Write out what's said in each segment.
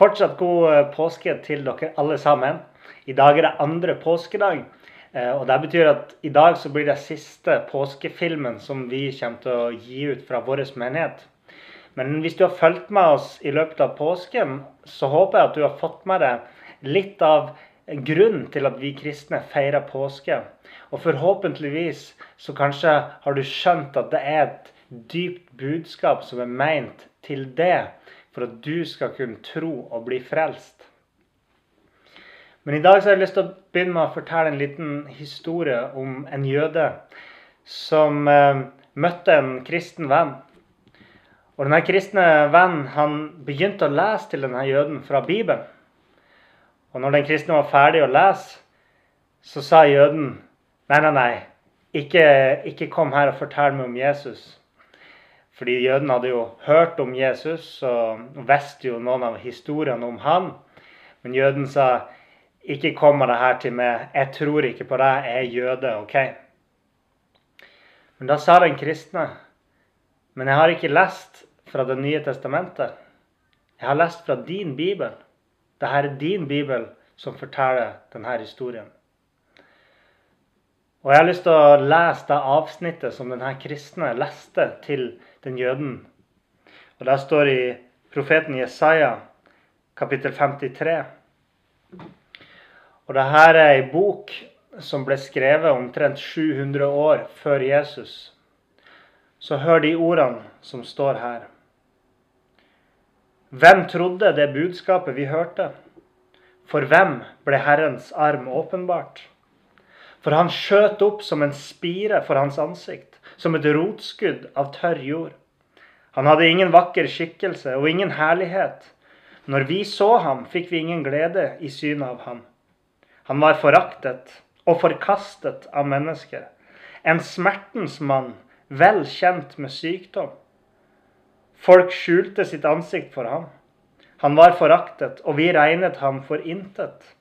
Fortsatt god eh, påske til dere alle sammen. I dag er det andre påskedag. eh, Og det betyr at i dag så blir det siste påskefilmen som vi kommer til å gi ut fra vår menighet. Men hvis du har fulgt med oss i løpet av påsken, så håper jeg at du har fått med deg litt av grunnen til at vi kristne feirer påske. Og forhåpentligvis så kanskje har du skjønt at det er et dypt budskap som er meint til det, for at du skal kunne tro og bli frelst. Men i dag så har jeg lyst til å begynne med å fortelle en liten historie om en jøde som eh, møtte en kristen venn. Og denne kristne vennen han begynte å lese til denne jøden fra Bibelen. Og når den kristne var ferdig å lese, så sa jøden nei, nei, nei, ikke, ikke kom her og fortell meg om Jesus. Fordi jøden hadde jo hørt om Jesus og visste jo noen av historiene om han. Men jøden sa ikke kommer det her til meg, jeg tror ikke på deg, jeg er jøde. ok? Men da sa den kristne men jeg har ikke lest fra Det nye testamentet. Jeg har lest fra din bibel. Dette er din bibel som forteller denne historien. Og Jeg har lyst til å lese det avsnittet som denne kristne leste til den jøden. Og der står det i profeten Jesaja, kapittel 53. Og Dette er ei bok som ble skrevet omtrent 700 år før Jesus. Så hør de ordene som står her. Hvem trodde det budskapet vi hørte? For hvem ble Herrens arm åpenbart? For han skjøt opp som en spire for hans ansikt, som et rotskudd av tørr jord. Han hadde ingen vakker skikkelse og ingen herlighet. Når vi så ham, fikk vi ingen glede i synet av ham. Han var foraktet og forkastet av mennesker. En smertens mann, vel kjent med sykdom. Folk skjulte sitt ansikt for ham. Han var foraktet, og vi regnet ham for intet.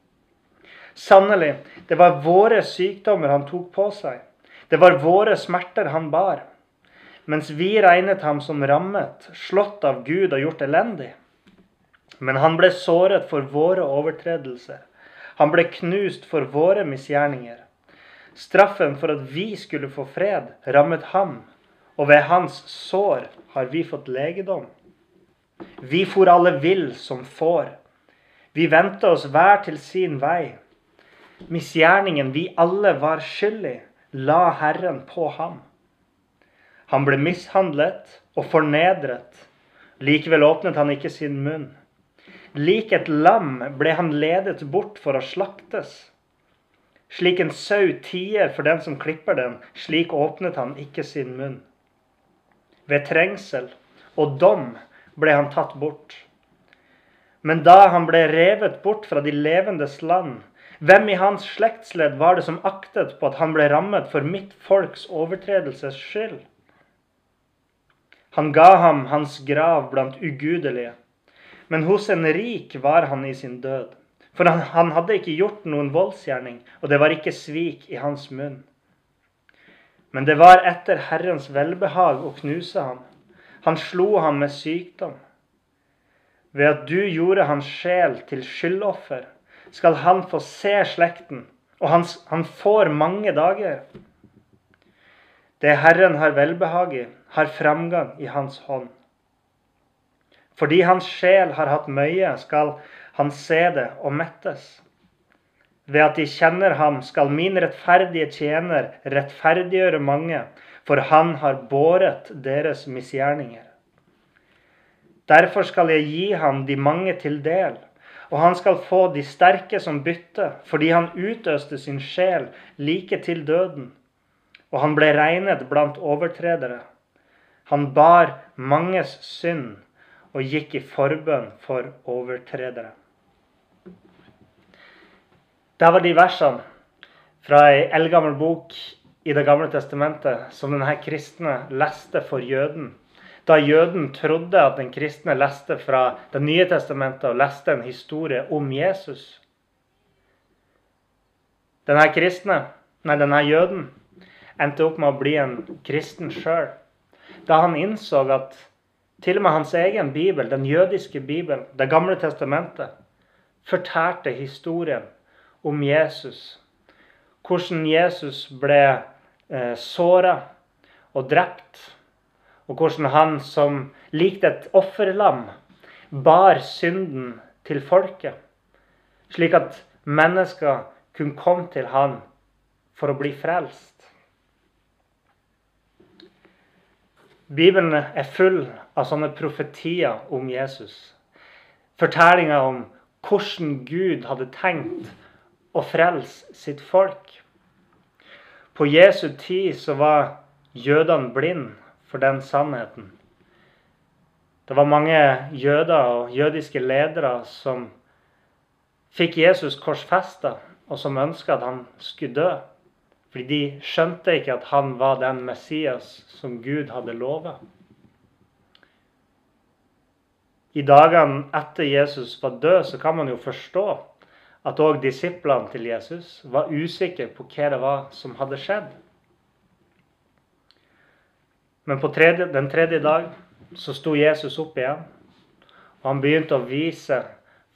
Sannelig, det var våre sykdommer han tok på seg. Det var våre smerter han bar. Mens vi regnet ham som rammet, slått av Gud og gjort elendig. Men han ble såret for våre overtredelser. Han ble knust for våre misgjerninger. Straffen for at vi skulle få fred, rammet ham, og ved hans sår har vi fått legedom. Vi for alle vill som får. Vi vendte oss hver til sin vei. Misgjerningen vi alle var skyldig, la Herren på ham. Han ble mishandlet og fornedret. Likevel åpnet han ikke sin munn. Lik et lam ble han ledet bort for å slaktes. Slik en sau tier for den som klipper den, slik åpnet han ikke sin munn. Ved trengsel og dom ble han tatt bort. Men da han ble revet bort fra de levendes land, hvem i hans slektsledd var det som aktet på at han ble rammet for mitt folks overtredelses skyld? Han ga ham hans grav blant ugudelige, men hos en rik var han i sin død. For han, han hadde ikke gjort noen voldsgjerning, og det var ikke svik i hans munn. Men det var etter Herrens velbehag å knuse ham. Han slo ham med sykdom. Ved at du gjorde hans sjel til skyldoffer, skal han få se slekten, og han, han får mange dager. Det Herren har velbehag i, har framgang i hans hånd. Fordi hans sjel har hatt møye, skal han se det og mettes. Ved at de kjenner ham, skal min rettferdige tjener rettferdiggjøre mange, for han har båret deres misgjerninger. Derfor skal jeg gi ham de mange til del, og han skal få de sterke som bytte, fordi han utøste sin sjel like til døden, og han ble regnet blant overtredere. Han bar manges synd og gikk i forbønn for overtredere. Det var de versene fra ei eldgammel bok i Det gamle testamentet som denne kristne leste for jøden. Da jøden trodde at den kristne leste fra Det nye testamentet og leste en historie om Jesus. Denne kristne, nei, denne jøden endte opp med å bli en kristen sjøl. Da han innså at til og med hans egen bibel, den jødiske bibelen, Det gamle testamentet, fortalte historien om Jesus. Hvordan Jesus ble eh, såra og drept. Og hvordan han som likte et offerlam bar synden til folket. Slik at mennesker kunne komme til han for å bli frelst. Bibelen er full av sånne profetier om Jesus. Fortellinger om hvordan Gud hadde tenkt å frelse sitt folk. På Jesu tid så var jødene blinde for den sannheten. Det var mange jøder og jødiske ledere som fikk Jesus korsfesta, og som ønska at han skulle dø. Fordi de skjønte ikke at han var den Messias som Gud hadde lova. I dagene etter Jesus var død, så kan man jo forstå at òg disiplene til Jesus var usikre på hva det var som hadde skjedd. Men på tredje, den tredje dag så sto Jesus opp igjen, og han begynte å vise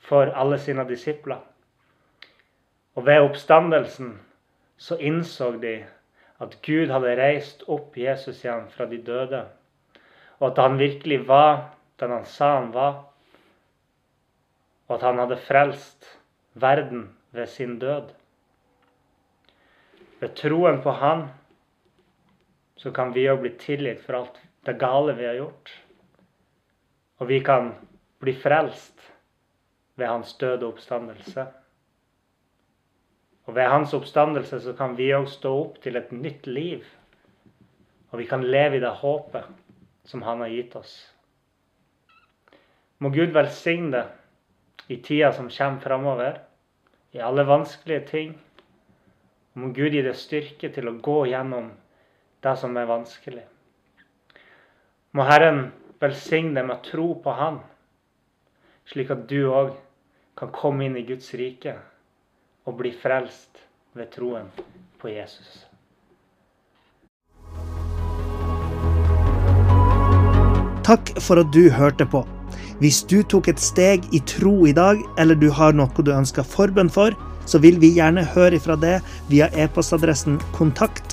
for alle sine disipler. Og ved oppstandelsen så innså de at Gud hadde reist opp Jesus igjen fra de døde, og at han virkelig var den han sa han var, og at han hadde frelst verden ved sin død. Ved troen på Han så kan vi òg bli tilgitt for alt det gale vi har gjort. Og vi kan bli frelst ved hans døde oppstandelse. Og ved hans oppstandelse så kan vi òg stå opp til et nytt liv. Og vi kan leve i det håpet som han har gitt oss. Må Gud velsigne det i tida som kommer framover, i alle vanskelige ting. Må Gud gi deg styrke til å gå gjennom det som er vanskelig. Må Herren velsigne deg med tro på Han, slik at du òg kan komme inn i Guds rike og bli frelst ved troen på Jesus. Takk for at du hørte på. Hvis du tok et steg i tro i dag, eller du har noe du ønsker forbønn for, så vil vi gjerne høre fra det via e-postadressen kontakt